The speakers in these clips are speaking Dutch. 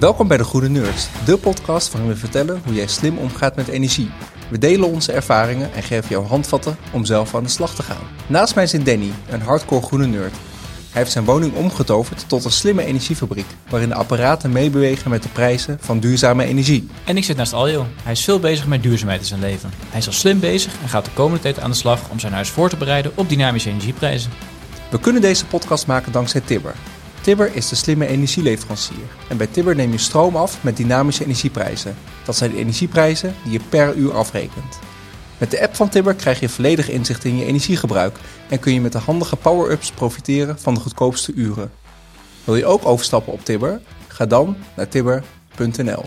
Welkom bij de Goede Nerds, de podcast waarin we vertellen hoe jij slim omgaat met energie. We delen onze ervaringen en geven jou handvatten om zelf aan de slag te gaan. Naast mij zit Danny, een hardcore groene nerd. Hij heeft zijn woning omgetoverd tot een slimme energiefabriek, waarin de apparaten meebewegen met de prijzen van duurzame energie. En ik zit naast Aljo. Hij is veel bezig met duurzaamheid in zijn leven. Hij is al slim bezig en gaat de komende tijd aan de slag om zijn huis voor te bereiden op dynamische energieprijzen. We kunnen deze podcast maken dankzij Tibber. Tibber is de slimme energieleverancier. En bij Tibber neem je stroom af met dynamische energieprijzen. Dat zijn de energieprijzen die je per uur afrekent. Met de app van Tibber krijg je volledig inzicht in je energiegebruik en kun je met de handige power-ups profiteren van de goedkoopste uren. Wil je ook overstappen op Tibber? Ga dan naar tibber.nl.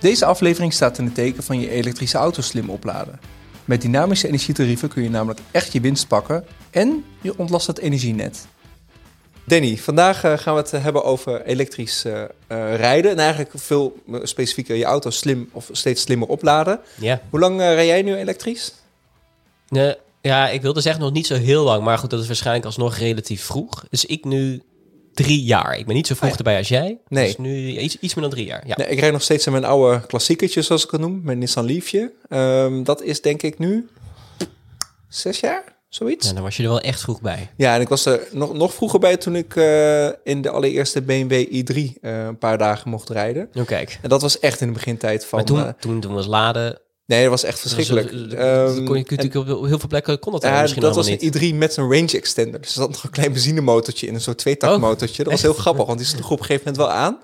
Deze aflevering staat in het teken van je elektrische auto slim opladen. Met dynamische energietarieven kun je namelijk echt je winst pakken en je ontlast het energienet. Danny, vandaag eh, gaan we het hebben over elektrisch eh, eh, rijden. En eigenlijk veel specifieker je auto slim of steeds slimmer opladen. Ja. Hoe lang rij jij nu elektrisch? Nee, ja, ik wilde zeggen nog niet zo heel lang, maar goed, dat is waarschijnlijk alsnog relatief vroeg. Dus ik nu drie jaar. Ik ben niet zo vroeg Ah, ja. erbij als jij. Nee. Dus nu iets, iets meer dan drie jaar. Ja. Nee, ik rijd nog steeds in mijn oude klassiekertje, zoals ik het noem. Mijn Nissan Leafje. Ehm, dat is denk ik nu zes jaar, zoiets. Nou, dan was je er wel echt vroeg bij. Ja, en ik was er nog, nog vroeger bij toen ik eh, in de allereerste BMW i3 eh, een paar dagen mocht rijden. Nou, kijk. En dat was echt in de begintijd van... Maar toen, eh, toen, toen was laden... nee, dat was echt verschrikkelijk. Dat was, Ehm, eh, kon je en- natuurlijk op heel veel plekken kon dat Ja, misschien dat was een niet. i3 met een range extender. Dus er zat nog een klein benzinemotortje in, een soort tweetaktmotortje. Dat was heel grappig, want die sloeg op een gegeven moment wel aan.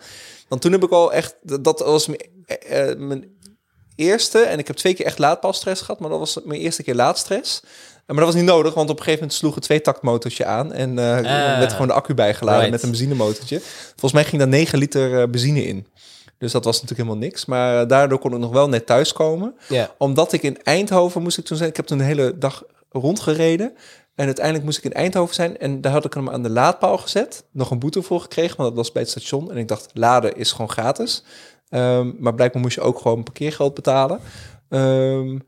Want toen heb ik al echt, dat dat was mijn, mijn eerste, en ik heb twee keer echt laadpaalstress gehad, maar dat was mijn eerste keer laadstress. Maar dat was niet nodig, want op een gegeven moment sloeg een tweetaktmotortje aan en Ah. werd gewoon de accu bijgeladen Right. met een benzinemotortje. Volgens mij ging daar 9 liter eh, benzine in. Dus dat was natuurlijk helemaal niks. Maar eh, daardoor kon ik nog wel net thuiskomen Ja. omdat ik in Eindhoven moest ik toen zijn. Ik heb toen de hele dag rondgereden. En uiteindelijk moest ik in Eindhoven zijn. En daar had ik hem aan de laadpaal gezet. Nog een boete voor gekregen, want dat was bij het station. En ik dacht, laden is gewoon gratis. Ehm, maar blijkbaar moest je ook gewoon parkeergeld betalen. Ehm,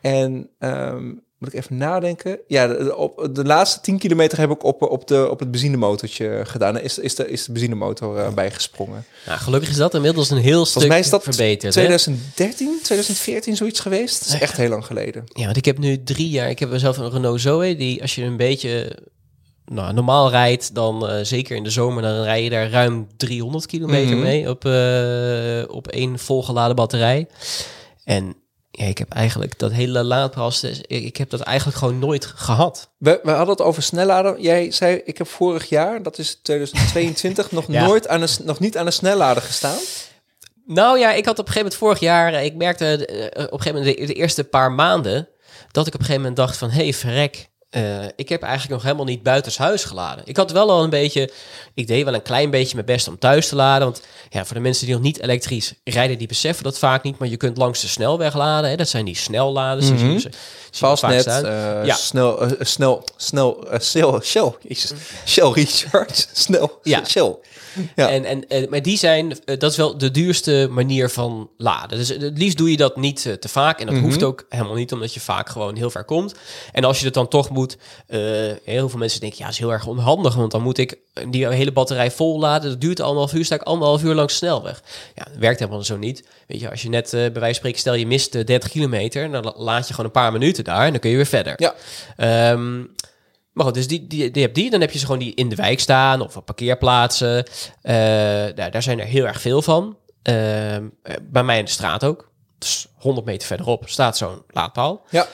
en ehm, moet ik even nadenken. Ja, de, op, de laatste 10 kilometer heb ik op, op, de, op het benzinemotortje gedaan. Is, is, de, is de benzinemotor eh, bijgesprongen. Nou, gelukkig is dat inmiddels een heel stuk mij is dat verbeterd. hè? 2013, 2014, zoiets geweest. Dat is echt heel lang geleden. Ja, want ik heb nu drie jaar. Ik heb zelf een Renault Zoe. Die als je een beetje nou, normaal rijdt, dan eh, zeker in de zomer, dan rij je daar ruim 300 kilometer Mhm. mee op, eh, op één volgeladen batterij. En ja, ik heb eigenlijk dat hele laadpaal, ik, ik heb dat eigenlijk gewoon nooit gehad. We, we hadden het over snellader. Jij zei, ik heb vorig jaar, dat is 2022, nog Ja. nooit aan een, nog niet aan een snellader gestaan. Nou ja, ik had op een gegeven moment vorig jaar, eh, ik merkte eh, op een gegeven moment de, de eerste paar maanden, dat ik op een gegeven moment dacht van, hé hey, verrek, eh, ik heb eigenlijk nog helemaal niet buitenshuis geladen. Ik had wel al een beetje, ik deed wel een klein beetje mijn best om thuis te laden, want ja, voor de mensen die nog niet elektrisch rijden, die beseffen dat vaak niet, maar je kunt langs de snelweg laden, hè, dat zijn die snelladers. we vaak Fastnet, eh, Ja. snel, eh, snel, snel, eh, Shell, Shell, Recharge, snel, Ja. Shell. Ja. En, en, en, maar die zijn, eh, dat is wel de duurste manier van laden. Dus het liefst doe je dat niet eh, te vaak. En dat Mhm. hoeft ook helemaal niet, omdat je vaak gewoon heel ver komt. En als je het dan toch moet, eh, heel veel mensen denken, ja, dat is heel erg onhandig. Want dan moet ik die hele batterij vol laden. Dat duurt anderhalf uur, sta ik anderhalf uur langs snelweg. Ja, dat werkt helemaal zo niet. Weet je, als je net, bij wijze van spreken, stel je mist eh, 30 kilometer, dan la- laat je gewoon een paar minuten daar en dan kun je weer verder. Ja. Ehm, maar goed, dus die, die, die heb die. Dan heb je ze gewoon die in de wijk staan of op parkeerplaatsen. Eh, daar, daar zijn er heel erg veel van. Ehm, eh, bij mij in de straat ook. Dus 100 meter verderop staat zo'n laadpaal. Ja.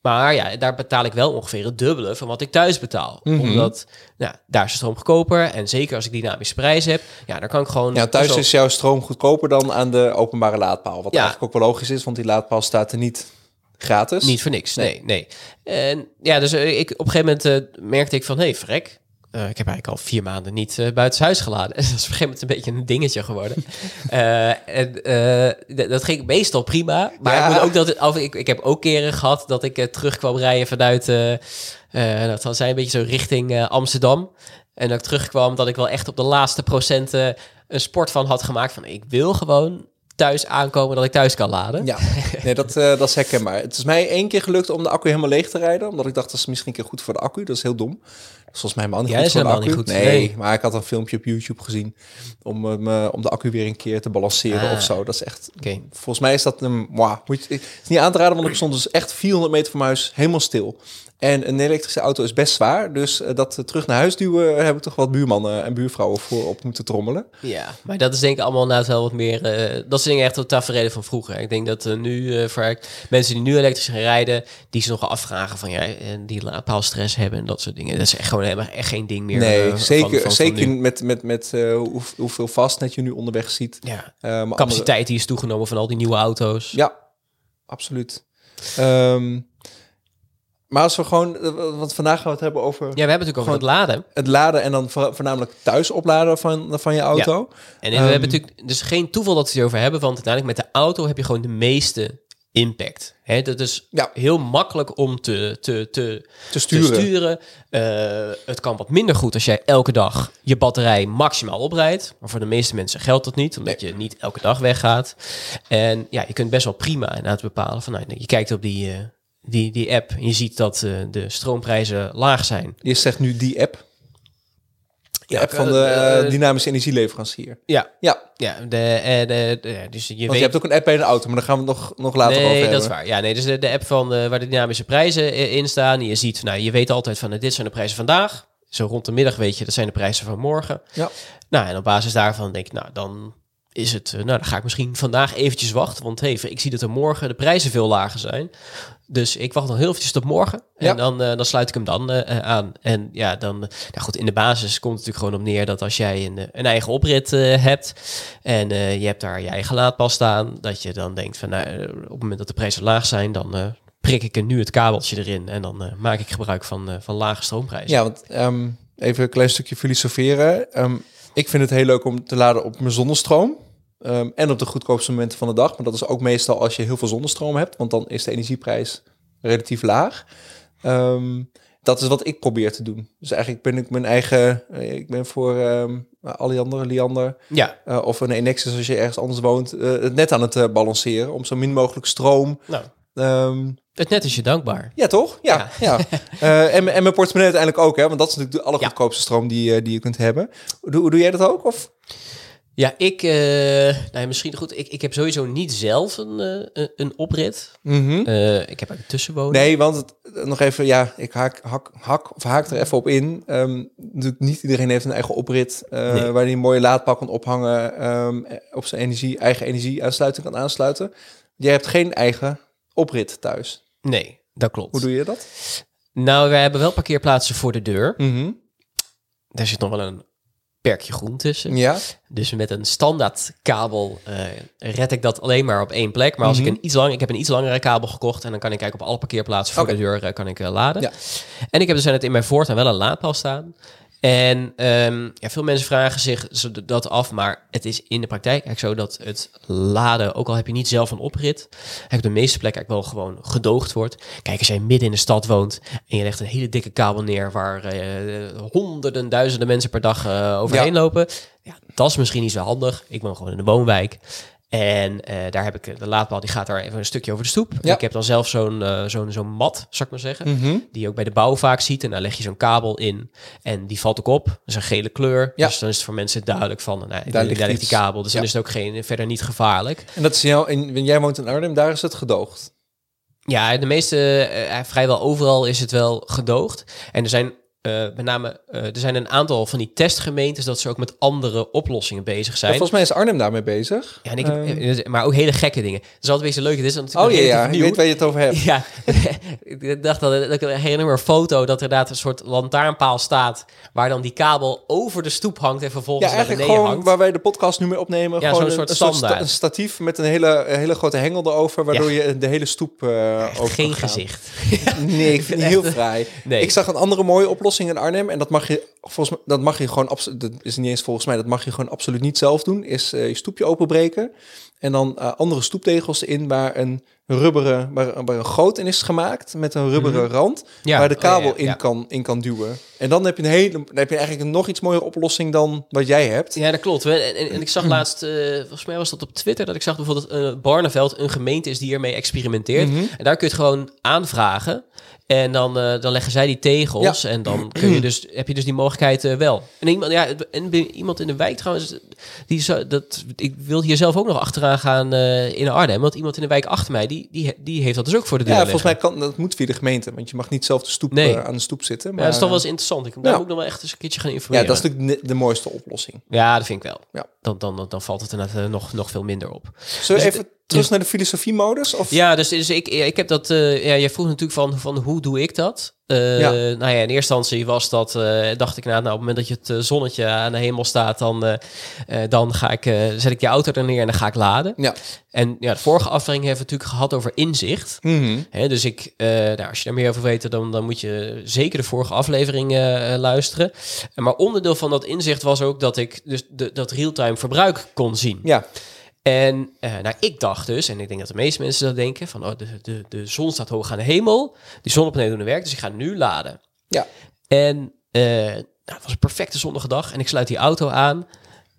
Maar ja, daar betaal ik wel ongeveer het dubbele van wat ik thuis betaal. Mhm. Omdat nou, daar is de stroom goedkoper. En zeker als ik dynamische prijs heb, ja, dan kan ik gewoon... Ja, thuis is jouw stroom goedkoper dan aan de openbare laadpaal. Wat Ja. eigenlijk ook wel logisch is, want die laadpaal staat er niet gratis. Niet voor niks, nee, nee. En ja, dus eh, ik, op een gegeven moment eh, merkte ik van, hé, hey, vrek. eh, ik heb eigenlijk al vier maanden niet eh buitenshuis geladen. En dat is op een gegeven moment een beetje een dingetje geworden. En dat ging meestal prima. Maar Ja. ik, moet ook dat, af, ik, ik heb ook keren gehad dat ik eh, terug kwam rijden vanuit... dat was een beetje zo richting Amsterdam. En dat ik terugkwam dat ik wel echt op de laatste procenten een sport van had gemaakt. Van ik wil gewoon thuis aankomen dat ik thuis kan laden. Ja, nee, dat, eh, dat is herkenbaar. Het is mij één keer gelukt om de accu helemaal leeg te rijden. Omdat ik dacht, dat is misschien een keer goed voor de accu. Dat is heel dom. Volgens mij helemaal niet Ja, goed is voor de helemaal accu. niet goed. Nee, Nee. maar ik had een filmpje op YouTube gezien om, eh, om de accu weer een keer te balanceren Ah. of zo. Dat is echt... Oké. Volgens mij is dat een... Wow, moet je, het is niet aan te raden, want ik stond dus echt 400 meter van mijn huis helemaal stil. En een elektrische auto is best zwaar. Dus eh, dat eh, terug naar huis duwen, eh, heb ik toch wat buurmannen en buurvrouwen voor op moeten trommelen. Ja, maar dat is denk ik allemaal inderdaad wel wat meer... dat is denk ik echt het tafereel van vroeger. Ik denk dat nu eh, voor mensen die nu elektrisch gaan rijden... die ze nog afvragen van ja, en die laadpaalstress hebben en dat soort dingen. Dat is echt gewoon helemaal echt geen ding meer. nee, zeker, van- van zeker met, met, met hoe, hoeveel vastnet je nu onderweg ziet. Ja, andere- capaciteit die is toegenomen van al die nieuwe auto's. Ja, absoluut. Ehm, maar als we gewoon, eh, want vandaag gaan we het hebben over Ja, we hebben het natuurlijk over Gewoon- het laden. het laden en dan vo- voornamelijk thuis opladen van, van je auto. En we Ehm, hebben natuurlijk dus geen toeval dat we het erover hebben, want uiteindelijk met de auto heb je gewoon de meeste impact. Hè, dat is Ja. heel makkelijk om te, te, te, Te sturen. te sturen. Eh, het kan wat minder goed als jij elke dag je batterij maximaal oprijdt. Maar voor de meeste mensen geldt dat niet, omdat je niet elke dag weggaat. En ja, je kunt best wel prima inderdaad bepalen van, nou, je kijkt op die, eh, die, die app en je ziet dat eh, de stroomprijzen laag zijn. Je zegt nu die app. De Ja, app van eh, de eh, dynamische energieleverancier. Ja, Ja, ja de, de, de- dus je want weet... je hebt ook een app bij de auto, maar daar gaan we het nog, nog later over nee, hebben. dat is waar. Ja, nee, dus de, de app van waar de dynamische prijzen in staan. Je ziet, nou, je weet altijd van, dit zijn de prijzen vandaag. Zo rond de middag weet je, dat zijn de prijzen van morgen. Ja. Nou, en op basis daarvan denk ik, nou, dan is het, nou, dan ga ik misschien vandaag eventjes wachten. Want hey, ik zie dat er morgen de prijzen veel lager zijn. Dus ik wacht nog heel eventjes tot morgen. En Ja. dan, eh, dan sluit ik hem dan eh, eh, aan. En ja, dan, nou goed, in de basis komt het natuurlijk gewoon op neer dat als jij een, een eigen oprit hebt en je hebt daar je eigen laadpaal staan, dat je dan denkt van, nou, op het moment dat de prijzen laag zijn, dan prik ik er nu het kabeltje erin en dan maak ik gebruik van, van lage stroomprijzen. Ja, want ehm, even een klein stukje filosoferen. Ehm, ik vind het heel leuk om te laden op mijn zonnestroom. Ehm, en op de goedkoopste momenten van de dag. Maar dat is ook meestal als je heel veel zonnestroom hebt. Want dan is de energieprijs relatief laag. Ehm, dat is wat ik probeer te doen. Dus eigenlijk ben ik mijn eigen... eh, ik ben voor ehm Alliander, Liander... Ja, eh, of een Enexis als je ergens anders woont... eh, het net aan het balanceren. Om zo min mogelijk stroom... nou, het net is je dankbaar. ja, toch? Ja. ja. En, en mijn portemonnee uiteindelijk ook, hè? Want dat is natuurlijk de allergoedkoopste stroom die, die je kunt hebben. Doe, doe jij dat ook? Of? Ja, ik, eh, nou, misschien goed, ik, ik heb sowieso niet zelf een, eh, een- oprit. Eh, ik heb een tussenwoning. Nee, want het, nog even, ja, ik haak, hak, hak, of haak er even op in. Natuurlijk niet iedereen heeft een eigen oprit Nee. waar hij een mooie laadpaal kan ophangen, ehm, op zijn energie, eigen energieuitsluiting kan aansluiten. Jij hebt geen eigen oprit thuis. Nee, dat klopt. Hoe doe je dat? Nou, wij hebben wel parkeerplaatsen voor de deur. Mhm. Daar zit nog wel een perkje groen tussen. Ja, Dus met een standaard kabel eh, red ik dat alleen maar op één plek. Maar als Mhm. ik een iets lang, ik heb een iets langere kabel gekocht en dan kan ik kijken op alle parkeerplaatsen voor de deur eh, kan ik eh, laden. Ja. En ik heb dus net in mijn voortuin wel een laadpaal staan. En ehm, ja, veel mensen vragen zich dat af, maar het is in de praktijk eigenlijk zo dat het laden, ook al heb je niet zelf een oprit, eigenlijk op de meeste plekken eigenlijk wel gewoon gedoogd wordt. Kijk, als jij midden in de stad woont en je legt een hele dikke kabel neer waar eh, honderden, duizenden mensen per dag eh, overheen Ja. lopen, ja, dat is misschien niet zo handig. Ik woon gewoon in de woonwijk. En eh, daar heb ik de laadpaal, die gaat daar even een stukje over de stoep. Ja. Ik heb dan zelf zo'n eh, zo'n zo'n mat, zou ik maar zeggen. Mhm. Die je ook bij de bouw vaak ziet. En daar leg je zo'n kabel in. En die valt ook op. Dat is een gele kleur. Ja. Dus dan is het voor mensen duidelijk van... Nou, daar, ligt ligt, die kabel. Dus dan is het ook geen, verder niet gevaarlijk. En dat is jou, en jij woont in Arnhem, daar is het gedoogd. Ja, de meeste, eh, vrijwel overal is het wel gedoogd. En er zijn eh, met name, eh, er zijn een aantal van die testgemeentes dat ze ook met andere oplossingen bezig Ja, zijn. volgens mij is Arnhem daarmee bezig. Ja, en ik, Ehm, eh, maar ook hele gekke dingen. Dat is altijd weer zo leuk. Het is natuurlijk oh ja, ja, ik weet waar je het over hebt. Ja, ik dacht dat, dat ik herinner me een foto dat er inderdaad een soort lantaarnpaal staat waar dan die kabel over de stoep hangt en vervolgens Ja, naar eigenlijk beneden gewoon hangt. waar wij de podcast nu mee opnemen. Ja, gewoon zo'n een, soort een sta- een statief met een hele, een hele grote hengel erover, waardoor je de hele stoep over Geen gezicht. Nee, ik vind het heel fraai. Nee. Ik zag een andere mooie oplossing in Arnhem en dat mag je volgens mij, dat mag je gewoon absoluut, dat is niet eens volgens mij, dat mag je gewoon absoluut niet zelf doen. Is eh, je stoepje openbreken en dan eh, andere stoeptegels in waar een rubberen, waar, waar een goot in is gemaakt met een rubberen rand, Mhm. Ja, waar de oh, ja, kabel ja, in, kan, in kan duwen. En dan heb je een hele, dan heb je eigenlijk een nog iets mooiere oplossing dan wat jij hebt. Ja, dat klopt. En, en, en ik zag laatst, eh, volgens mij was dat op Twitter, dat ik zag bijvoorbeeld Barneveld een gemeente is die ermee experimenteert. Mhm. En daar kun je het gewoon aanvragen. En dan, eh, dan leggen zij die tegels. En dan kun je dus, heb je dus die mogelijkheid eh, wel. En iemand, ja, en iemand in de wijk trouwens, die dat, ik wil hier zelf ook nog achteraan gaan eh, in Arnhem. Want iemand in de wijk achter mij, die, die, die heeft dat dus ook voor de deur Ja, volgens mij kan dat moet via de gemeente, want je mag niet zelf de stoep, Nee. aan de stoep zitten. Maar, Ja, dat is toch wel eens interessant. Ik daar ja. moet ik nog wel echt eens een keertje gaan ja, informeren. dat is natuurlijk de, de mooiste oplossing. Ja, dat vind ik wel. Ja. Dan, dan, dan valt het eh, nog, nog veel minder op. Zullen we Dus even terug naar de filosofie-modus? Of? Ja, dus, dus ik, ik heb dat. eh ja, jij vroeg natuurlijk van, van hoe doe ik dat? Eh, Ja. Nou ja, in eerste instantie was dat. eh, dacht ik, nou, nou, op het moment dat je het zonnetje aan de hemel staat, dan, dan ga ik, zet ik die auto er neer en dan ga ik laden. Ja. En ja, de vorige aflevering hebben we natuurlijk gehad over inzicht. Hè, dus ik, nou, als je daar meer over weet, dan, dan moet je zeker de vorige aflevering luisteren. Maar onderdeel van dat inzicht was ook dat ik dus de, dat real-time verbruik kon zien. ja. En eh, nou, ik dacht dus, en ik denk dat de meeste mensen dat denken, van oh, de, de, de zon staat hoog aan de hemel, die zonnepanelen doen hun werk, dus ik ga nu laden. Ja. En eh, nou, het was een perfecte zonnige dag en ik sluit die auto aan.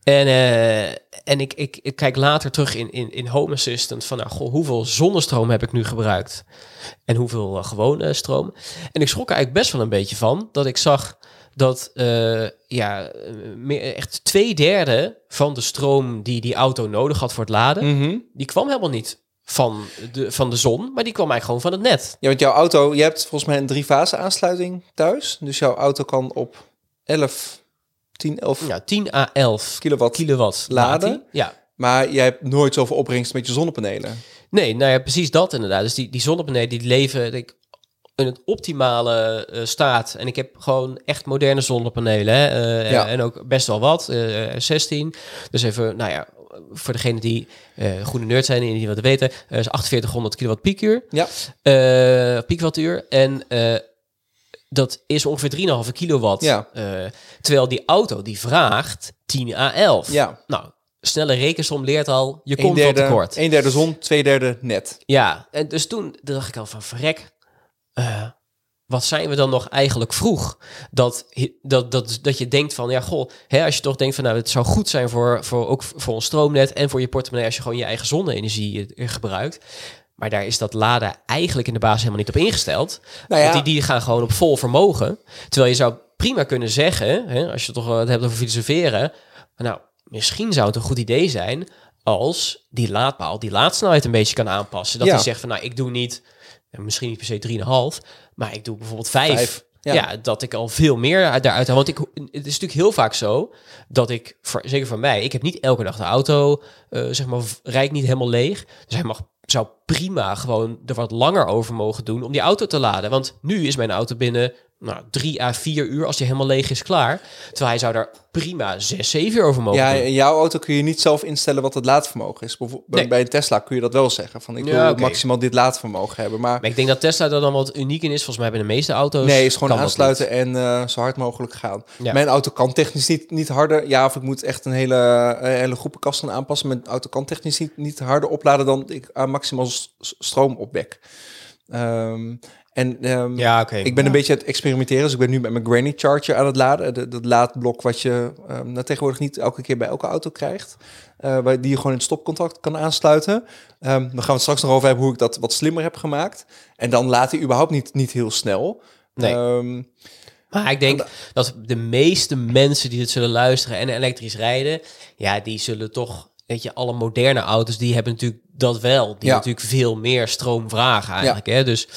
En, eh, en ik, ik, ik kijk later terug in, in, in Home Assistant van, nou, goh, hoeveel zonnestroom heb ik nu gebruikt? En hoeveel gewone stroom? En ik schrok er eigenlijk best wel een beetje van, dat ik zag dat eh, ja, eh, meer, echt twee derde van de stroom die die auto nodig had voor het laden, Mhm. die kwam helemaal niet van de, van de zon, maar die kwam eigenlijk gewoon van het net. ja, want jouw auto, je hebt volgens mij een drie-fase aansluiting thuis. Dus jouw auto kan op 11, 10, 11 Ja, 10 à 11 kilowatt. kilowatt Laden? Ja. Maar jij hebt nooit zoveel opbrengst met je zonnepanelen. Nee, nou ja, precies dat inderdaad. Dus die, die zonnepanelen die leven denk ik, in het optimale eh, staat. En ik heb gewoon echt moderne zonnepanelen. Hè? eh, Ja. En ook best wel wat. eh 16. Dus even, nou ja, voor degene die goede nerd zijn en die wat weten. is 4800 kilowatt piekuur. Ja. piekwattuur. En dat is ongeveer 3,5 kilowatt. Ja. Terwijl die auto die vraagt 10 à 11. Ja. Nou, snelle rekensom leert al, je komt derde, tekort. een derde zon, twee derde net. Ja, en dus toen dacht ik al van verrek, eh, wat zijn we dan nog eigenlijk vroeg? Dat, dat, dat, dat je denkt van, ja goh, hè, als je toch denkt van nou, het zou goed zijn voor, voor ook voor ons stroomnet en voor je portemonnee als je gewoon je eigen zonne-energie eh, gebruikt. Maar daar is dat laden eigenlijk in de basis helemaal niet op ingesteld. Nou ja. Die, die gaan gewoon op vol vermogen. Terwijl je zou prima kunnen zeggen, hè, als je toch het hebt over filosoferen, nou, misschien zou het een goed idee zijn als die laadpaal die laadsnelheid een beetje kan aanpassen. Dat Ja. hij zegt van, nou, ik doe niet, misschien niet per se 3,5, maar ik doe bijvoorbeeld 5. Vijf, ja. Ja. dat ik al veel meer uit- daaruit haal. Want ik, het is natuurlijk heel vaak zo dat ik, voor, zeker voor mij, ik heb niet elke dag de auto, eh, zeg maar, rijd niet helemaal leeg. Dus hij mag, zou prima gewoon er wat langer over mogen doen om die auto te laden. Want nu is mijn auto binnen nou, drie à vier uur, als die helemaal leeg is, klaar. Terwijl hij zou daar prima zes, zeven uur over mogen Ja, in jouw auto kun je niet zelf instellen wat het laadvermogen is. Bijvoorbeeld bij- Nee. Bij een Tesla kun je dat wel zeggen. Van ik wil Ja, maximaal dit laadvermogen hebben. Maar, Maar ik denk dat Tesla er dan wat uniek in is. Volgens mij bij de meeste auto's. nee, is gewoon aansluiten en eh, zo hard mogelijk gaan. Ja. Mijn auto kan technisch niet, niet harder. Ja, of ik moet echt een hele, een hele groepenkast gaan aanpassen. Mijn auto kan technisch niet, niet harder opladen dan ik aan maximaal s- s- stroom opwek. Ehm, en ehm, Ja, oké. Ik ben een beetje aan het experimenteren. Dus ik ben nu met mijn Granny Charger aan het laden. De- Dat laadblok wat je ehm, nou, tegenwoordig niet elke keer bij elke auto krijgt. waar die je gewoon in het stopcontact kan aansluiten. Ehm, dan gaan we het straks nog over hebben hoe ik dat wat slimmer heb gemaakt. En dan laat hij überhaupt niet, niet heel snel. Nee. Maar ik denk dat de meeste mensen die dit zullen luisteren en elektrisch rijden, ja, die zullen toch, weet je, alle moderne auto's, die hebben natuurlijk dat wel. Die Ja. natuurlijk veel meer stroom vragen eigenlijk. Hè? Dus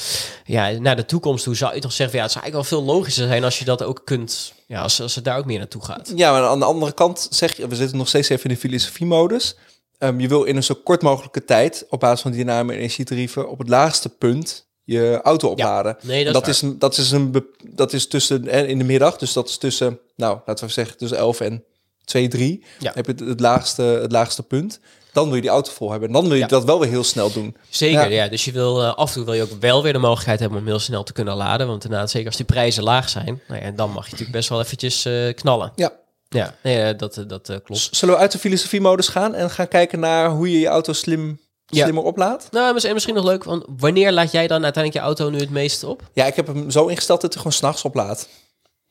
ja, naar de toekomst toe zou je toch zeggen, van, ja, het zou eigenlijk wel veel logischer zijn als je dat ook kunt, ja, als, als het daar ook meer naartoe gaat. ja, maar aan de andere kant zeg je... We zitten nog steeds even in de filosofie-modus. Ehm, je wil in een zo kort mogelijke tijd... op basis van dynamische energietarieven... op het laagste punt je auto opladen. Nee, dat, is dat is een dat is tussen en in de middag, dus dat is tussen, nou laten we zeggen tussen 11 en 2, 3. Ja. Heb je het, het laagste, het laagste punt. Dan wil je die auto vol hebben. En dan wil je Ja. dat wel weer heel snel doen. Zeker, Ja. ja. Dus je wil eh, af en toe wil je ook wel weer de mogelijkheid hebben om heel snel te kunnen laden. Want inderdaad, zeker als die prijzen laag zijn, nou ja, dan mag je natuurlijk best wel eventjes eh, knallen. Ja. Ja, nee, eh, dat, dat klopt. Zullen we uit de filosofie-modus gaan en gaan kijken naar hoe je je auto slim, Ja. slimmer oplaadt? Nou, mis- en misschien nog leuk, want wanneer laat jij dan uiteindelijk je auto nu het meest op? Ja, ik heb hem zo ingesteld dat hij gewoon s'nachts oplaadt.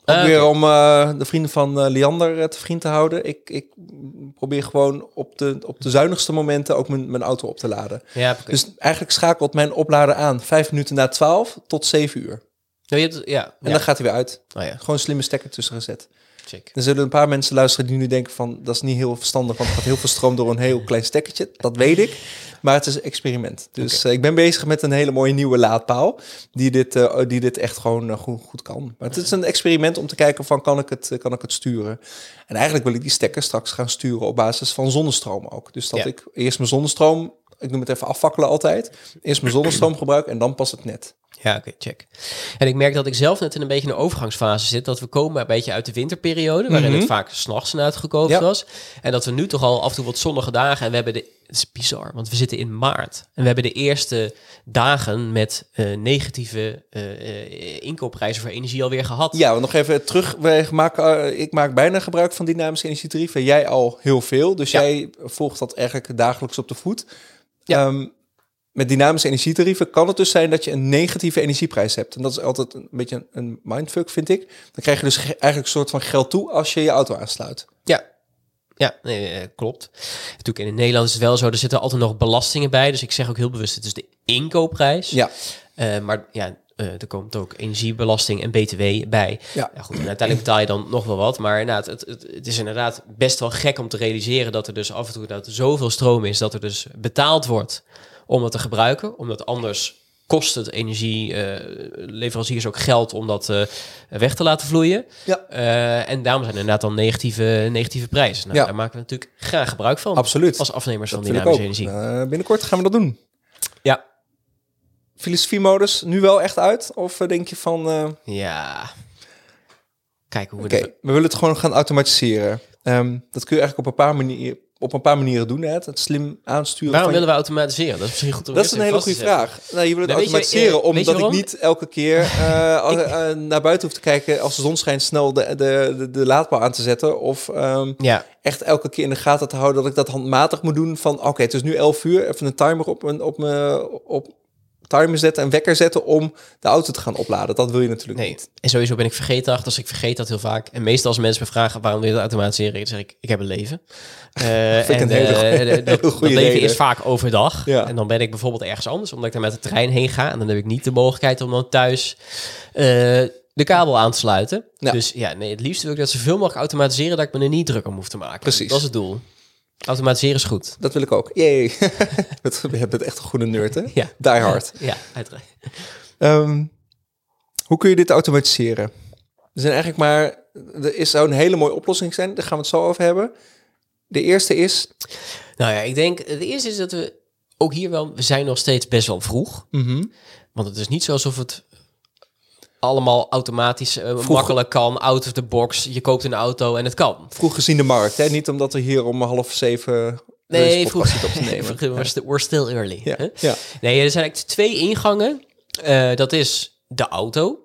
Ook Ah, weer om eh, de vrienden van eh, Liander eh, te vriend te houden. Ik, ik probeer gewoon op de, op de zuinigste momenten ook mijn, mijn auto op te laden. Ja. Dus eigenlijk schakelt mijn oplader aan vijf minuten na 12 tot 7 uur. Nou, je hebt, ja, En ja. dan gaat hij weer uit. Oh ja, Gewoon slimme stekker tussen gezet. check. Er zullen een paar mensen luisteren die nu denken van... dat is niet heel verstandig, want er gaat heel veel stroom door een heel klein stekkertje. Dat weet ik. Maar het is een experiment. Dus eh, ik ben bezig met een hele mooie nieuwe laadpaal... die dit, eh, die dit echt gewoon eh, goed, goed kan. Maar het is een experiment om te kijken van kan ik, het, kan ik het sturen. En eigenlijk wil ik die stekker straks gaan sturen op basis van zonnestroom ook. Dus dat Ja. ik eerst mijn zonnestroom... ik noem het even afvakkelen altijd. Eerst mijn zonnestroom gebruik en dan pas het net. Ja, oké, check. En ik merk dat ik zelf net in een beetje een overgangsfase zit. Dat we komen een beetje uit de winterperiode, waarin Mhm. het vaak s'nachts Ja. was. En dat we nu toch al af en toe wat zonnige dagen. En we hebben de. Het is bizar, want we zitten in maart. En we hebben de eerste dagen met eh, negatieve eh, eh, inkoopprijzen voor energie alweer gehad. Ja, want nog even terug. Wij maken, ik maak bijna gebruik van dynamische energietarieven. Jij al heel veel. Dus Ja. jij volgt dat eigenlijk dagelijks op de voet. Ja. Ehm, met dynamische energietarieven kan het dus zijn dat je een negatieve energieprijs hebt. En dat is altijd een beetje een, een mindfuck, vind ik. Dan krijg je dus ge- eigenlijk een soort van geld toe als je je auto aansluit. Ja. Nee, eh, klopt. Natuurlijk in Nederland is het wel zo, er zitten altijd nog belastingen bij. Dus ik zeg ook heel bewust, het is de inkoopprijs. Ja, Eh, maar ja, eh, er komt ook energiebelasting en btw bij. Ja. goed, en uiteindelijk betaal je dan nog wel wat. Maar inderdaad, het, het, het is inderdaad best wel gek om te realiseren dat er dus af en toe dat er zoveel stroom is dat er dus betaald wordt om dat te gebruiken. Omdat anders kost het energieleveranciers ook geld om dat eh, weg te laten vloeien. ja Eh, en daarom zijn er inderdaad dan negatieve, negatieve prijzen. Nou, Ja. Daar maken we natuurlijk graag gebruik van. absoluut. Als afnemers dat van dynamische energie. Eh, binnenkort gaan we dat doen. Ja. Filosofiemodus nu wel echt uit? Of eh, denk je van... eh, Ja. Kijken hoe we dat... we willen het gewoon gaan automatiseren. Ehm, dat kun je eigenlijk op een paar manieren, op een paar manieren doen. Hè? Het slim aansturen. Waarom je- willen we automatiseren? Dat is misschien goed om Dat is een hele goede vraag. Nou, je wil het automatiseren eh, je omdat ik niet elke keer eh, als- eh, naar buiten hoef te kijken als de zon schijnt snel de, de, de, de laadpaal aan te zetten. Of ehm. Ja, echt elke keer in de gaten te houden dat ik dat handmatig moet doen. Van oké, het is nu 11 uur. Even een timer op mijn op mijn op timer zetten en wekker zetten om de auto te gaan opladen. Dat wil je natuurlijk nee. niet. En sowieso ben ik vergeetachtig, dus ik vergeet dat heel vaak. En meestal als mensen me vragen waarom wil je dat automatiseren, dan zeg ik, ik heb een leven. Een hele dat, leven reden. is vaak overdag. Ja. En dan ben ik bijvoorbeeld ergens anders, omdat ik daar met de trein heen ga. En dan heb ik niet de mogelijkheid om dan thuis eh, de kabel aan te sluiten. Ja. Dus ja, nee, het liefst wil ik dat zoveel mogelijk automatiseren, dat ik me er niet druk om hoef te maken. Precies. Dat is het doel. Automatiseren is goed. Dat wil ik ook. Jee. je bent echt een goede nerd, hè? Ja. Die hard. Ja, uiteraard. Ehm, hoe kun je dit automatiseren? Er zijn eigenlijk maar... Er is, zou een hele mooie oplossing zijn. Daar gaan we het zo over hebben. De eerste is... Nou ja, ik denk, het eerste is dat we ook hier wel, we zijn nog steeds best wel vroeg. Want het is niet zo alsof het allemaal automatisch eh, makkelijk kan, out of the box. Je koopt een auto en het kan. Vroeg gezien de markt, hè? Niet omdat we hier om half zeven... Nee, vroeg, op te nemen. we're, sti- we're still early. Ja, hè? ja. Nee, er zijn eigenlijk twee ingangen. Eh, dat is de auto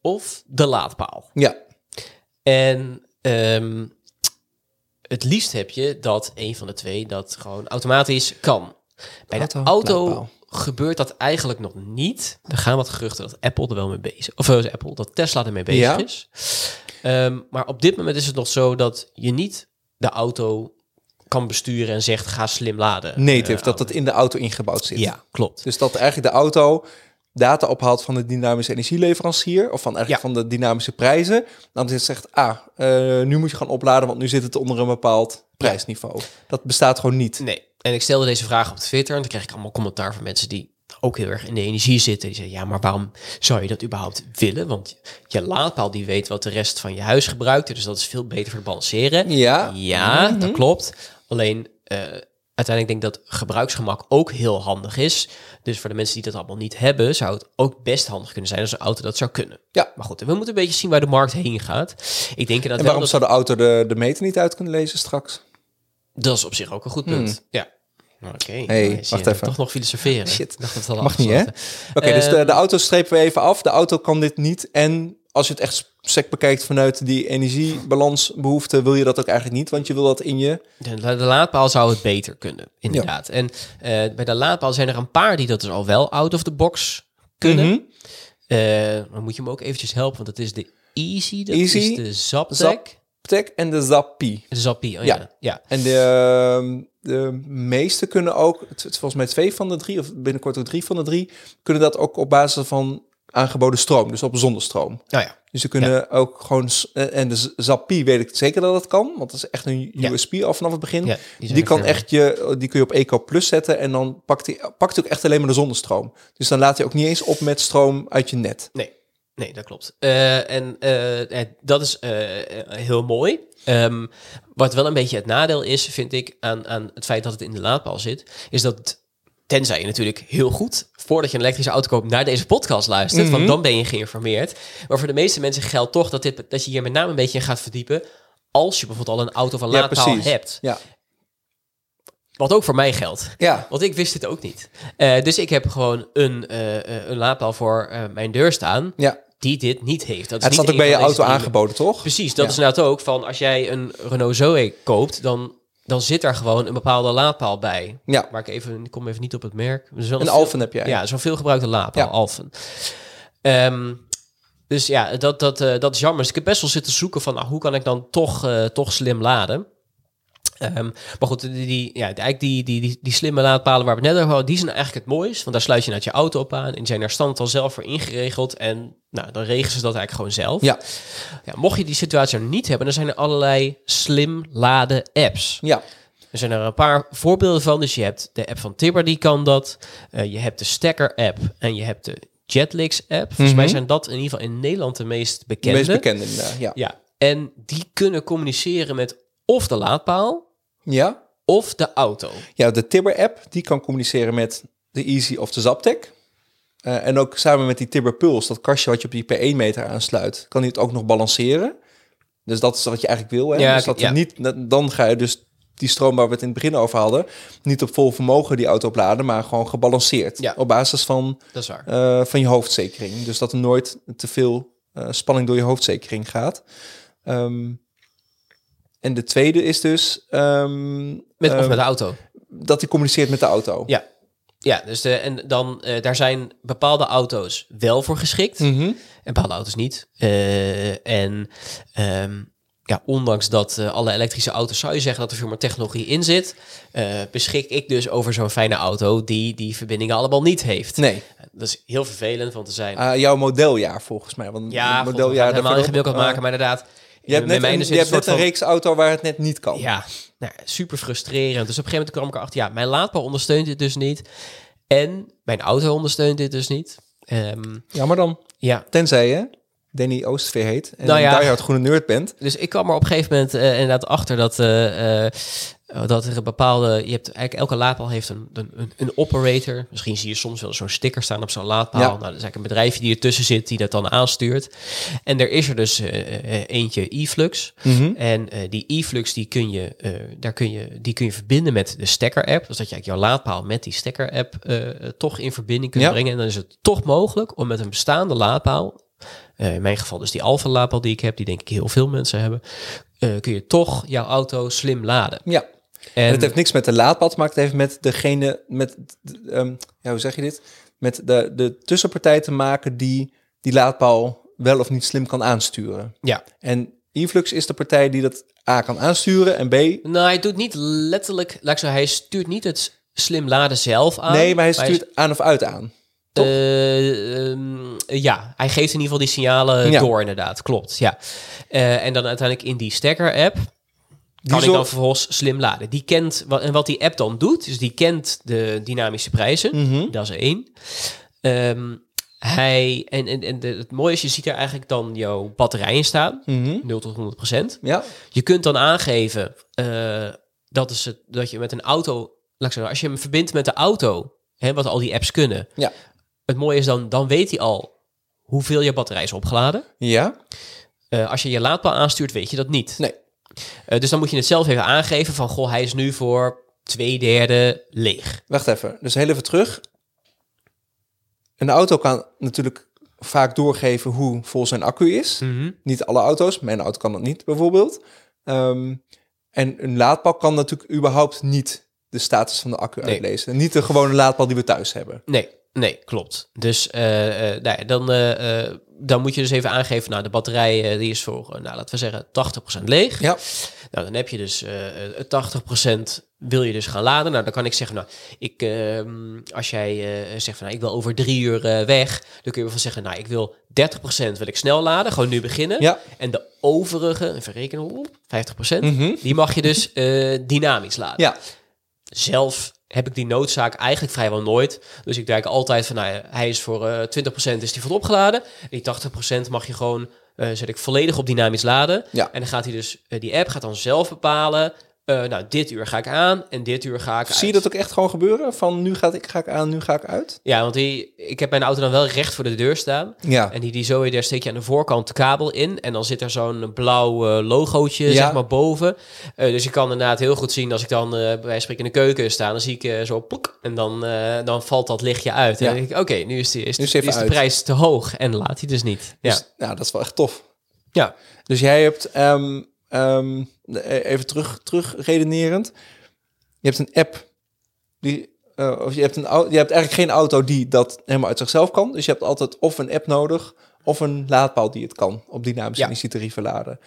of de laadpaal. ja. En ehm, het liefst heb je dat een van de twee dat gewoon automatisch kan. Bij de Auto, auto laadpaal. Gebeurt dat eigenlijk nog niet. Er gaan wat geruchten dat Apple er wel mee bezig Of eh, Apple, dat Tesla ermee bezig Ja. is. Ehm, maar op dit moment is het nog zo dat je niet de auto kan besturen en zegt ga slim laden. Native, Eh, dat dat in de auto ingebouwd zit. Ja, klopt. Dus dat eigenlijk de auto data ophaalt van de dynamische energieleverancier... of van eigenlijk van de dynamische prijzen. Dan is het zegt, ah, eh, nu moet je gaan opladen... want nu zit het onder een bepaald prijsniveau. Dat bestaat gewoon niet. Nee. En ik stelde deze vraag op Twitter en dan kreeg ik allemaal commentaar van mensen die ook heel erg in de energie zitten. Die zeiden, ja, maar waarom zou je dat überhaupt willen? Want je laadpaal die weet wat de rest van je huis gebruikt. Dus dat is veel beter voor het balanceren. Ja. Ja, Mhm. dat klopt. Alleen eh, uiteindelijk denk ik dat gebruiksgemak ook heel handig is. Dus voor de mensen die dat allemaal niet hebben, zou het ook best handig kunnen zijn als een auto dat zou kunnen. Ja. Maar goed, we moeten een beetje zien waar de markt heen gaat. Ik denk inderdaad En waarom dat, zou de auto de, de meter niet uit kunnen lezen straks? dat is op zich ook een goed punt. Ja. Oké, Hmm. Hey, nou, zie wacht even. Toch nog filosoferen. Shit. Dacht dat Mag niet, hè? Oké, dus de, Ehm, de auto strepen we even af. De auto kan dit niet. En als je het echt sec bekijkt vanuit die energiebalansbehoefte... wil je dat ook eigenlijk niet, want je wil dat in je... De, de laadpaal zou het beter kunnen, inderdaad. En eh, bij de laadpaal zijn er een paar die dat dus al wel out of the box kunnen. Mhm. Eh, dan moet je me ook eventjes helpen, want het is de Easy, dat Easy, is de Zaptec. Zaptec en de Zappie. De Zappie, oh Ja. ja. ja. En de, ehm, de meeste kunnen ook, het volgens mij twee van de drie, of binnenkort ook drie van de drie, kunnen dat ook op basis van aangeboden stroom, dus op zonnestroom. Nou ja. Dus ze kunnen ook gewoon, eh, en de Zappie weet ik zeker dat het kan, want dat is echt een Ja. USB al vanaf het begin. Ja, die kan echt je, die kun je op Eco Plus zetten en dan pakt hij pakt hij ook echt alleen maar de zonnestroom. Dus dan laat hij ook niet eens op met stroom uit je net. Nee, nee, dat klopt. Eh, en eh, dat is heel mooi. Ehm, wat wel een beetje het nadeel is, vind ik, aan, aan het feit dat het in de laadpaal zit, is dat het- tenzij je natuurlijk heel goed, voordat je een elektrische auto koopt, naar deze podcast luistert, Mhm. want dan ben je geïnformeerd. Maar voor de meeste mensen geldt toch dat, dit, dat je hier met name een beetje in gaat verdiepen, als je bijvoorbeeld al een auto van Ja, laadpaal precies. hebt. Ja, Wat ook voor mij geldt. ja. Want ik wist het ook niet. Eh, dus ik heb gewoon een, eh, een laadpaal voor mijn deur staan ja. die dit niet heeft. Dat is Het niet staat ook bij je auto aangeboden, toch? Precies, dat Ja. is inderdaad ook van als jij een Renault Zoe koopt, dan, dan zit daar gewoon een bepaalde laadpaal bij. Ja. Maar ik, even, ik kom even niet op het merk. Er Een veel- Alphen heb jij. Ja, zo'n veel gebruikte laadpaal, Ja. Alphen. Ehm, dus ja, dat, dat, eh, dat is jammer. Dus ik heb best wel zitten zoeken van nou, hoe kan ik dan toch, eh, toch slim laden. Ehm, maar goed, die, die, ja, eigenlijk die, die, die, die slimme laadpalen waar we het net over hadden, die zijn eigenlijk het mooist. Want daar sluit je naar je auto op aan. En die zijn daar stand al zelf voor ingeregeld. En nou, dan regelen ze dat eigenlijk gewoon zelf. Ja, Ja, mocht je die situatie nog niet hebben, dan zijn er allerlei slim laden apps. ja. Er zijn er een paar voorbeelden van. Dus je hebt de app van Tibber, die kan dat. Eh, je hebt de Stekker app en je hebt de Jetlix app. Volgens mij Mhm. zijn dat in ieder geval in Nederland de meest De bekende. meest bekende ja. Ja, en die kunnen communiceren met of de laadpaal Ja, of de auto. ja de Tibber-app, die kan communiceren met de Easy of de Zaptec. Eh, en ook samen met die Tibber Pulse, dat kastje wat je op die P1-meter aansluit, kan hij het ook nog balanceren. Dus dat is wat je eigenlijk wil. Hè? Ja, dus dat ja. niet, dan ga je dus die stroom waar we het in het begin over hadden, niet op vol vermogen die auto opladen, maar gewoon gebalanceerd. Ja. Op basis van, Dat is waar. eh, van je hoofdzekering. Dus dat er nooit te veel eh, spanning door je hoofdzekering gaat. Ehm, en de tweede is dus ehm, Met, of ehm, met de auto. dat hij communiceert met de auto. Ja. Ja, dus de, en dan, eh, daar zijn bepaalde auto's wel voor geschikt. Mhm. En bepaalde auto's niet. Eh, en ehm, ja, ondanks dat eh, alle elektrische auto's zou je zeggen dat er veel meer technologie in zit, beschik ik dus over zo'n fijne auto die die verbindingen allemaal niet heeft. Nee, Dat is heel vervelend, want er zijn... Ah, jouw modeljaar volgens mij. Want ja, het God, we gaan modeljaar helemaal ingewikkeld eh, maken, maar inderdaad... Je hebt net, een, je hebt net reeks auto waar het net niet kan. Ja, nou, super frustrerend. Dus op een gegeven moment kwam ik erachter, ja, mijn laadpaal ondersteunt dit dus niet. En mijn auto ondersteunt dit dus niet. Ehm, Jammer dan. ja, Tenzij je Danny Oostveer heet en Nou ja. een diehard groene nerd bent. Dus ik kwam er op een gegeven moment eh, inderdaad achter dat, eh, eh, dat er een bepaalde... Je hebt eigenlijk elke laadpaal heeft een, een, een operator. Misschien zie je soms wel zo'n sticker staan op zo'n laadpaal. Ja. Nou, dat is eigenlijk een bedrijfje die ertussen zit die dat dan aanstuurt. En er is er dus eentje e-flux. Mhm. En die e-flux die kun, je, daar kun, je, die kun je verbinden met de stekker-app. Dus dat je eigenlijk jouw laadpaal met die stekker-app toch in verbinding kunt Ja. brengen. En dan is het toch mogelijk om met een bestaande laadpaal... eh, in mijn geval dus die Alfa laadpaal die ik heb, die denk ik heel veel mensen hebben... eh, kun je toch jouw auto slim laden. Ja. En, En, het heeft niks met de laadpad te maken. Het heeft met degene, met, ehm, ja, hoe zeg je dit? Met de, de tussenpartij te maken die die laadpaal wel of niet slim kan aansturen. ja, En Influx is de partij die dat A kan aansturen en B... nou hij doet niet letterlijk, laat ik zeggen, hij stuurt niet het slim laden zelf aan. nee, maar hij stuurt aan of uit aan. Ehm, ja, hij geeft in ieder geval die signalen Ja. door, inderdaad. Klopt, ja. Eh, en dan uiteindelijk in die stekker-app kan ik dan vervolgens slim laden. Die kent, wat, en wat die app dan doet, dus die kent de dynamische prijzen. Mhm. Dat is één. Ehm, hij, en, en, en de- het mooie is, je ziet er eigenlijk dan jouw batterij in staan. Mhm. 0 tot 100 procent. Ja, Je kunt dan aangeven eh, dat, is het, dat je met een auto, laat ik zeggen, als je hem verbindt met de auto, hè, wat al die apps kunnen. Ja. Het mooie is dan, dan weet hij al hoeveel je batterij is opgeladen. ja, Eh, als je je laadpaal aanstuurt, weet je dat niet. nee. Eh, dus dan moet je het zelf even aangeven van, goh, hij is nu voor twee derde leeg. Wacht even, dus heel even terug. Een auto kan natuurlijk vaak doorgeven hoe vol zijn accu is. Niet alle auto's, mijn auto kan dat niet bijvoorbeeld. Ehm, en een laadpaal kan natuurlijk überhaupt niet de status van de accu Nee. uitlezen. Niet de gewone laadpaal die we thuis hebben. Nee, Nee, klopt. Dus eh, eh, nou dan, eh, dan moet je dus even aangeven, nou, de batterij die is voor, nou, laten we zeggen, 80% leeg. Ja. Nou, dan heb je dus eh, eh, 80% wil je dus gaan laden. Nou, dan kan ik zeggen, nou, ik, ehm, als jij zegt van, nou, ik wil over drie uur weg, dan kun je wel van zeggen, nou, ik wil 30% wil ik snel laden, gewoon nu beginnen. Ja. En de overige, even rekenen, oeh, 50%, Mhm. die mag je dus dynamisch laden. Ja. Zelf heb ik die noodzaak eigenlijk vrijwel nooit. Dus ik denk altijd van, nou ja, hij is voor eh 20% is die vol opgeladen. En die 80% mag je gewoon, eh, zet ik volledig op dynamisch laden. Ja. En dan gaat hij dus, eh, die app gaat dan zelf bepalen, eh, nou, dit uur ga ik aan en dit uur ga ik Zie je uit. dat ook echt gewoon gebeuren? Van nu ga ik, ga ik aan, nu ga ik uit? Ja, want die, ik heb mijn auto dan wel recht voor de deur staan. Ja. En die, die zo, daar steek je aan de voorkant de kabel in. En dan zit er zo'n blauw eh, logootje, Ja. zeg maar, boven. Eh, dus je kan inderdaad heel goed zien als ik dan bij wijze van spreken in de keuken sta. Dan zie ik zo plok. En dan, dan valt dat lichtje uit. En Ja. dan denk ik, oké, nu is, die, is, Nu is de, is prijs te hoog. En laat hij dus niet. Ja. Dus, nou, dat is wel echt tof. ja. Dus jij hebt, ehm, ehm, even terug, terug redenerend. Je hebt een app die, eh, of je hebt, een, je hebt eigenlijk geen auto die dat helemaal uit zichzelf kan. Dus je hebt altijd of een app nodig of een laadpaal die het kan op dynamische Ja. energietarieven laden.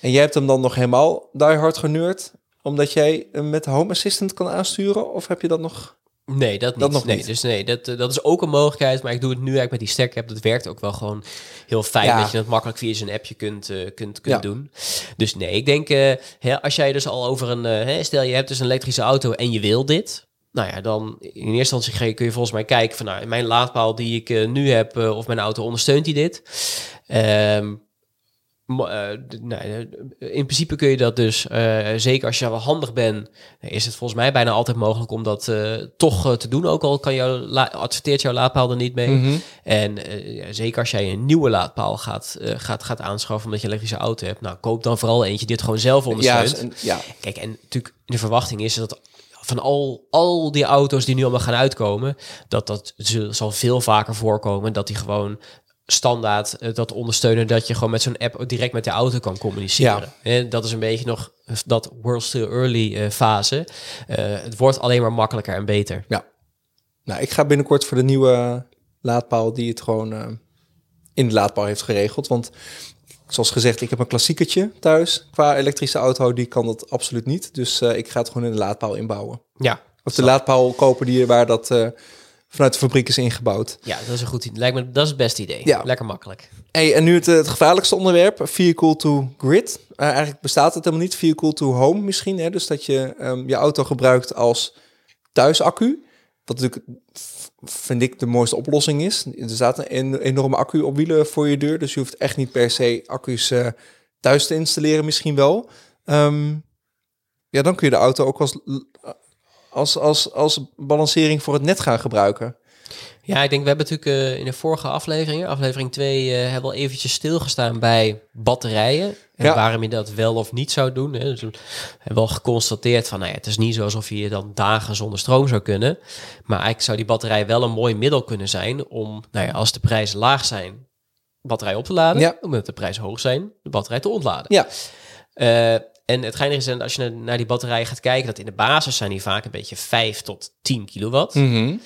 En jij hebt hem dan nog helemaal diehard geneurd omdat jij hem met Home Assistant kan aansturen? Of heb je dat nog? Nee, dat niet. Dat nog nee, niet. Dus nee, dat, eh, dat is ook een mogelijkheid. Maar ik doe het nu eigenlijk met die stack app. Dat werkt ook wel gewoon heel fijn. Ja. Dat je dat makkelijk via zijn appje kunt, eh, kunt, kunt Ja. doen. Dus nee, ik denk, eh, hè, als jij dus al over een... hè, stel, je hebt dus een elektrische auto en je wil dit. Nou ja, dan in eerste instantie kun je volgens mij kijken van... Nou, mijn laadpaal die ik nu heb, of mijn auto ondersteunt die dit? Ehm, eh, nou, eh, in principe kun je dat dus, eh, zeker als je wel handig bent, is het volgens mij bijna altijd mogelijk om dat toch te doen. Ook al kan jouw adverteert jouw laadpaal er niet mee. Mhm. En ja, zeker als jij een nieuwe laadpaal gaat, gaat, gaat aanschaffen omdat je een elektrische auto hebt, nou koop dan vooral eentje die het gewoon zelf Ja, ondersteunt. en- ja, Kijk, en natuurlijk de verwachting is dat van al, al die auto's die nu allemaal gaan uitkomen, dat dat zal veel vaker voorkomen dat die gewoon standaard eh, dat ondersteunen dat je gewoon met zo'n app direct met de auto kan communiceren. En dat is een beetje nog dat world still early eh, fase. Eh, het wordt alleen maar makkelijker en beter. Ja. Nou, ik ga binnenkort voor de nieuwe laadpaal die het gewoon in de laadpaal heeft geregeld. Want zoals gezegd, ik heb een klassiekertje thuis qua elektrische auto. Die kan dat absoluut niet. Dus ik ga het gewoon in de laadpaal inbouwen. Ja, Of de laadpaal kopen die, waar dat vanuit de fabriek is ingebouwd. ja, dat is een goed idee. Lijkt me dat is het beste idee. Ja. Lekker makkelijk. Hey, en nu het, eh, het gevaarlijkste onderwerp, vehicle to grid. Eh, eigenlijk bestaat het helemaal niet, vehicle to home misschien. Hè? Dus dat je ehm, je auto gebruikt als thuisaccu. Wat natuurlijk, vind ik, de mooiste oplossing is. Er staat een en- enorme accu op wielen voor je deur. Dus je hoeft echt niet per se accu's eh, thuis te installeren misschien wel. Ehm, ja, dan kun je de auto ook als, als, als, als balancering voor het net gaan gebruiken. Ja, ik denk, we hebben natuurlijk eh, in de vorige afleveringen, aflevering 2, eh, hebben we al eventjes stilgestaan bij batterijen. En Ja. waarom je dat wel of niet zou doen. Hè. Dus we hebben wel geconstateerd van, nou ja, het is niet zo alsof je dan dagen zonder stroom zou kunnen. Maar eigenlijk zou die batterij wel een mooi middel kunnen zijn om, nou ja, als de prijzen laag zijn, batterij op te laden. Ja. Omdat de prijzen hoog zijn, de batterij te ontladen. Ja, Eh, en het geinige is, als je naar die batterijen gaat kijken, dat in de basis zijn die vaak een beetje 5 tot 10 kilowatt. Mhm.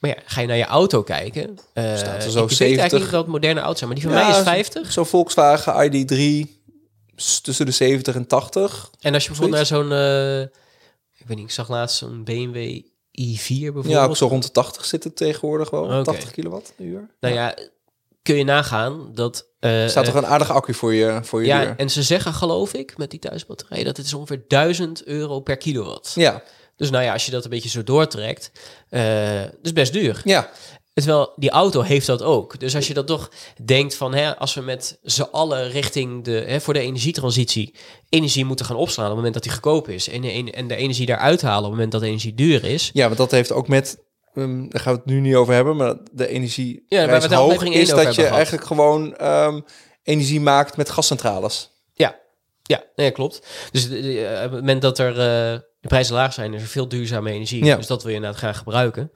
Maar ja, ga je naar je auto kijken. eh Staat er ik zo weet 70. eigenlijk niet wat moderne auto's zijn, maar die van Ja, mij is zo- 50. Zo'n Volkswagen ID3 s- tussen de 70 en 80. En als je bijvoorbeeld naar zo'n, eh, ik weet niet, ik zag laatst zo'n BMW i4 bijvoorbeeld. Ja, ook zo rond de 80 zit het tegenwoordig wel. Oké. 80 kilowatt uur. Nou ja, kun je nagaan dat... eh, Staat toch eh, een aardige accu voor je, voor je ja, deur? en ze zeggen geloof ik, met die thuisbatterij, dat het is ongeveer 1000 euro per kilowatt. Ja, Dus nou ja, als je dat een beetje zo doortrekt, dat is best duur. ja, Terwijl die auto heeft dat ook. Dus als je dat toch denkt van, hè, als we met z'n allen richting de, hè, voor de energietransitie energie moeten gaan opslaan op het moment dat die goedkoop is. En, en, en de energie daaruit halen op het moment dat de energie duur is. ja, want dat heeft ook met... ehm, daar gaan we het nu niet over hebben, maar de energie Ja, waar we hoog is dat je gehad. eigenlijk gewoon ehm, energie maakt met gascentrales. Ja, ja, nee, klopt. Dus de- eh, op het moment dat er eh, de prijzen laag zijn, is er veel duurzame energie. Ja. Dus dat wil je inderdaad graag gebruiken.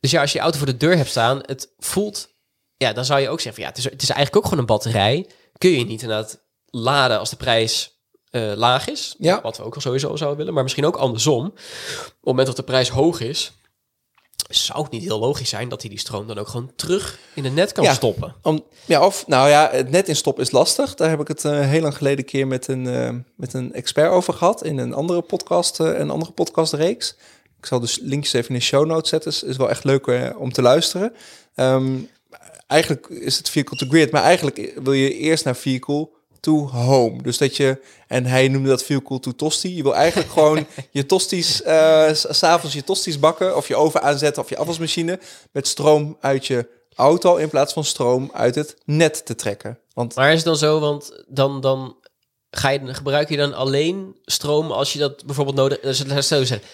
Dus ja, als je je auto voor de deur hebt staan, het voelt... Ja, dan zou je ook zeggen van ja, het is, het is eigenlijk ook gewoon een batterij. Kun je niet inderdaad laden als de prijs eh, laag is. Ja. Wat we ook al sowieso zouden willen. Maar misschien ook andersom. Op het moment dat de prijs hoog is, Zou het niet heel logisch zijn dat hij die stroom dan ook gewoon terug in het net kan Ja. stoppen? Om, ja, of, nou ja, het net in stop is lastig. Daar heb ik het eh, heel lang geleden keer met een, eh, met een expert over gehad in een andere podcast, eh, een andere podcastreeks. Ik zal dus linkjes even in de show notes zetten. Is, is wel echt leuk om te luisteren. Ehm, eigenlijk is het vehicle to grid, maar eigenlijk wil je eerst naar vehicle to home. Dus dat je, en hij noemde dat vehicle to tosti. Je wil eigenlijk gewoon je tosties, eh, s- s'avonds je tosties bakken of je oven aanzetten of je afwasmachine met stroom uit je auto in plaats van stroom uit het net te trekken. Want Maar is het dan zo, want dan, dan ga je, gebruik je dan alleen stroom als je dat bijvoorbeeld nodig... Dus zo zeggen.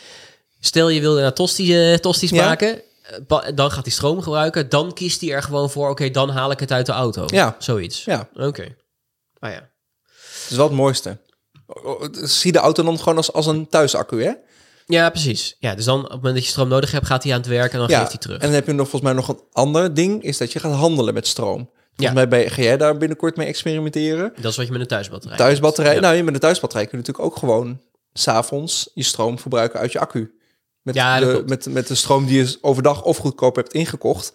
Stel je wilde naar tosti, eh, tosti's Ja. maken, eh, dan gaat hij stroom gebruiken. Dan kiest hij er gewoon voor, oké, dan haal ik het uit de auto. Ja. Zoiets. ja, Oké. Ah ja. het is wel het mooiste. O- o- Zie de auto dan gewoon als, als een thuisaccu, hè? Ja, precies. Ja, dus dan op het moment dat je stroom nodig hebt, gaat hij aan het werk en dan geeft hij terug. En dan heb je nog volgens mij nog een ander ding, is dat je gaat handelen met stroom. Volgens Ja. mij ga jij daar binnenkort mee experimenteren. Dat is wat je met een thuisbatterij Thuisbatterij, nou je met een thuisbatterij kun je natuurlijk ook gewoon s'avonds je stroom verbruiken uit je accu. Met, Ja, dat de, met, met de stroom die je overdag of goedkoop hebt ingekocht,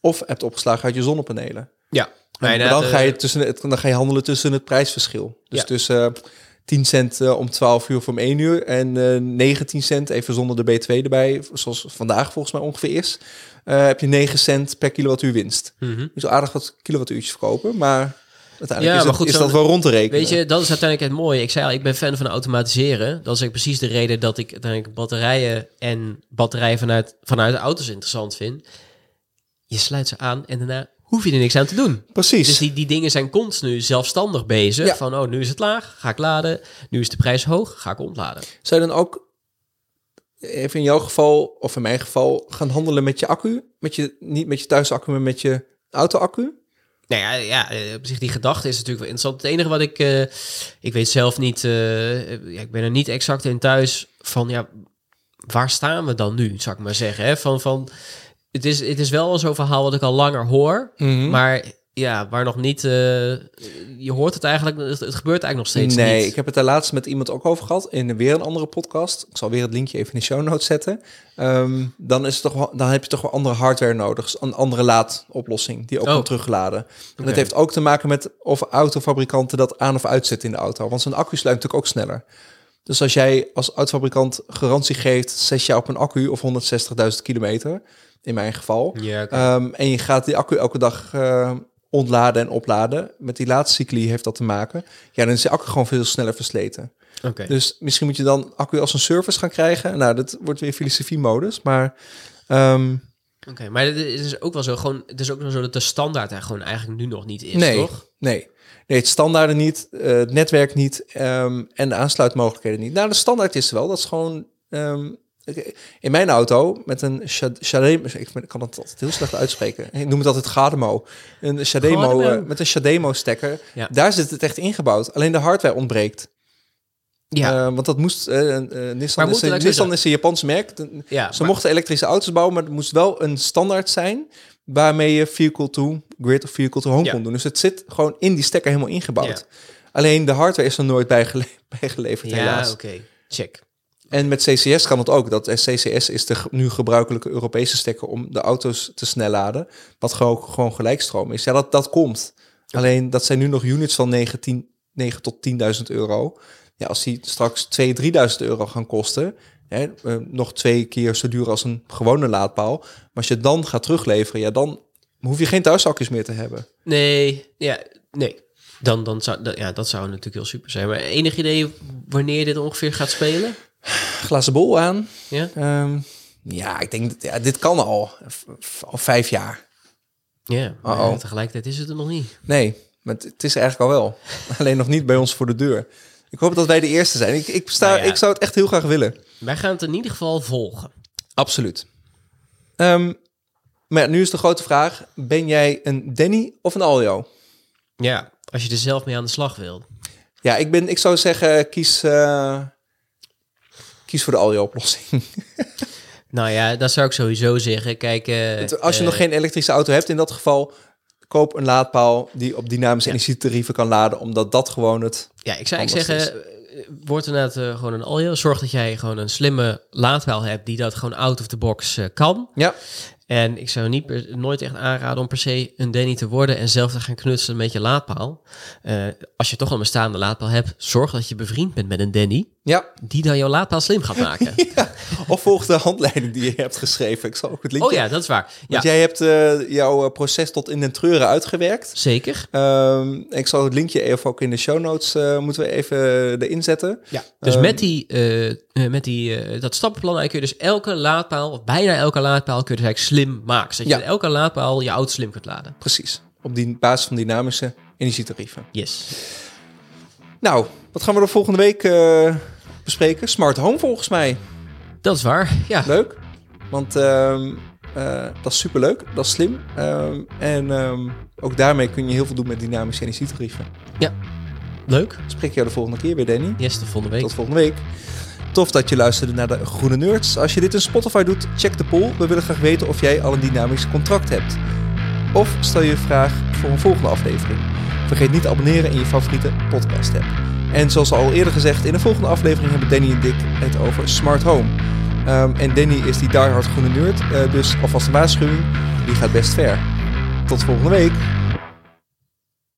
of hebt opgeslagen uit je zonnepanelen. Ja. Maar, Maar dan, inderdaad, ga je eh, tussen het, dan ga je handelen tussen het prijsverschil. Dus Ja. tussen eh, 10 cent eh, om 12 uur of om 1 uur en eh 19 cent, even zonder de B2 erbij, zoals vandaag volgens mij ongeveer is, eh, heb je 9 cent per kilowattuur winst. mhm. Dus aardig wat kilowattuurtjes verkopen, maar uiteindelijk Ja, is, maar dat, goed, is dat wel rond te rekenen. Weet je, dat is uiteindelijk het mooie. Ik zei al, ik ben fan van automatiseren. Dat is precies de reden dat ik uiteindelijk batterijen en batterijen vanuit, vanuit de auto's interessant vind. Je sluit ze aan en daarna hoef je er niks aan te doen. Precies. Dus die, die dingen zijn continu zelfstandig bezig. Ja. Van, oh, nu is het laag, ga ik laden. Nu is de prijs hoog, ga ik ontladen. Zou je dan ook, even in jouw geval, of in mijn geval, gaan handelen met je accu? Met je, niet met je thuisaccu, maar met je auto-accu? Nou ja, ja, eh, op zich die gedachte is natuurlijk wel interessant. Het enige wat ik... eh, ik weet zelf niet... eh, ja, ik ben er niet exact in thuis van... Ja, waar staan we dan nu, zou ik maar zeggen. Hè? Van, van, het, is, het is wel zo'n verhaal wat ik al langer hoor. Maar ja, waar nog niet... eh, je hoort het eigenlijk... Het, het gebeurt eigenlijk nog steeds nee, niet. ik heb het daar laatst met iemand ook over gehad in weer een andere podcast. Ik zal weer het linkje even in de show notes zetten. Ehm, dan, is het toch wel, dan heb je toch wel andere hardware nodig, een andere laadoplossing die ook Oh. kan terugladen. En Oké. dat heeft ook te maken met of autofabrikanten dat aan of uitzetten in de auto. Want zo'n accu sluit natuurlijk ook sneller. Dus als jij als autofabrikant garantie geeft, zes jaar op een accu of 160.000 kilometer, in mijn geval, Ja. Ehm, en je gaat die accu elke dag eh, ontladen en opladen. Met die laadcycli heeft dat te maken. Ja, dan is de accu gewoon veel sneller versleten. Oké. Dus misschien moet je dan accu als een service gaan krijgen. Nou, dat wordt weer filosofie-modus. Maar ehm, Oké, maar het is ook wel zo, gewoon, het is ook wel zo dat de standaard er gewoon eigenlijk nu nog niet is, nee, toch? nee. Nee, het standaarden niet, eh, het netwerk niet ehm, en de aansluitmogelijkheden niet. Nou, de standaard is wel. Dat is gewoon... in mijn auto met een Sha- Shademo, ik kan het altijd heel slecht uitspreken. Ik noem het altijd Gademo. Een Shademo eh, met een Shademo stekker. Ja. Daar zit het echt ingebouwd. Alleen de hardware ontbreekt. Ja, Eh, want dat moest. eh, Nissan, is, Nissan is een Japanse merk. De- ja Ze maar- mochten elektrische auto's bouwen, maar het moest wel een standaard zijn waarmee je vehicle to grid of vehicle to home Ja. kon doen. Dus het zit gewoon in die stekker helemaal ingebouwd. Alleen de hardware is er nooit bijgele bijgeleverd, ja, helaas. oké, check. En met CCS kan het ook. Dat CCS is de nu gebruikelijke Europese stekker om de auto's te snel laden. Wat gewoon, gewoon gelijkstroom is. Ja, dat, dat komt. Alleen dat zijn nu nog units van 9, 10, 9 tot 10.000 euro. Ja, als die straks 2, 3.000 euro gaan kosten. Hè, eh, nog twee keer zo duur als een gewone laadpaal. Maar als je dan gaat terugleveren, ja, dan hoef je geen thuisakjes meer te hebben. Nee, ja, nee. Dan, dan zou, dat, ja, dat zou natuurlijk heel super zijn. Maar enig idee wanneer dit ongeveer gaat spelen? Glazen bol aan. Ja? Ehm, ja, ik denk dat ja, dit kan al. Al vijf jaar. Ja, maar tegelijkertijd is het er nog niet. Nee, maar het, is eigenlijk al wel. Alleen nog niet bij ons voor de deur. Ik hoop dat wij de eerste zijn. Ik, ik, sta, Nou ja. ik zou het echt heel graag willen. Wij gaan het in ieder geval volgen. Absoluut. Ehm, maar ja, nu is de grote vraag. Ben jij een Danny of een Aljo? Ja, als je er zelf mee aan de slag wilt. Ja, ik, ben, ik zou zeggen, kies, eh, kies voor de Aljo-oplossing. Nou ja, dat zou ik sowieso zeggen. Kijk, eh, Als je eh, nog geen elektrische auto hebt, in dat geval... koop een laadpaal die op dynamische Ja. energietarieven kan laden... omdat dat gewoon het... Ja, ik zou ik anders zeggen, wordt inderdaad uh, gewoon een Aljo. Zorg dat jij gewoon een slimme laadpaal hebt die dat gewoon out of the box kan. Ja. En ik zou niet per, nooit echt aanraden om per se een Danny te worden en zelf te gaan knutselen met je laadpaal. Uh, als je toch al een bestaande laadpaal hebt, zorg dat je bevriend bent met een Danny. Ja. Die dan jouw laadpaal slim gaat maken. ja. Of volg de handleiding die je hebt geschreven. Ik zal ook het linkje... Oh ja, dat is waar. Want jij hebt uh, jouw proces tot in den treuren uitgewerkt. Zeker. Um, ik zal het linkje even ook in de show notes uh, moeten we even erin zetten. Ja. Dus um, met, die, uh, met die, dat stappenplan kun je dus elke laadpaal, of bijna elke laadpaal, kun je dus eigenlijk slim maken. Zodat ja. je elke laadpaal je auto slim kunt laden. Precies. Op die basis van dynamische energietarieven. Yes. Nou, wat gaan we de volgende week bespreken? Smart home volgens mij. Dat is waar, ja. Leuk. Want uh, uh, dat is superleuk, dat is slim. Um, en um, ook daarmee kun je heel veel doen met dynamische energietarieven. Ja, leuk. Spreek jou de volgende keer weer, Danny. Yes, de volgende week. Tot volgende week. Tof dat je luisterde naar de Groene Nerds. Als je dit in Spotify doet, check de poll. We willen graag weten of jij al een dynamisch contract hebt. Of stel je vraag voor een volgende aflevering. Vergeet niet te abonneren in je favoriete podcast app. En zoals al eerder gezegd, in de volgende aflevering hebben Danny en Dick het over smart home. Um, en Danny is die diehard groene nerd, uh, dus alvast een waarschuwing, die gaat best ver. Tot volgende week.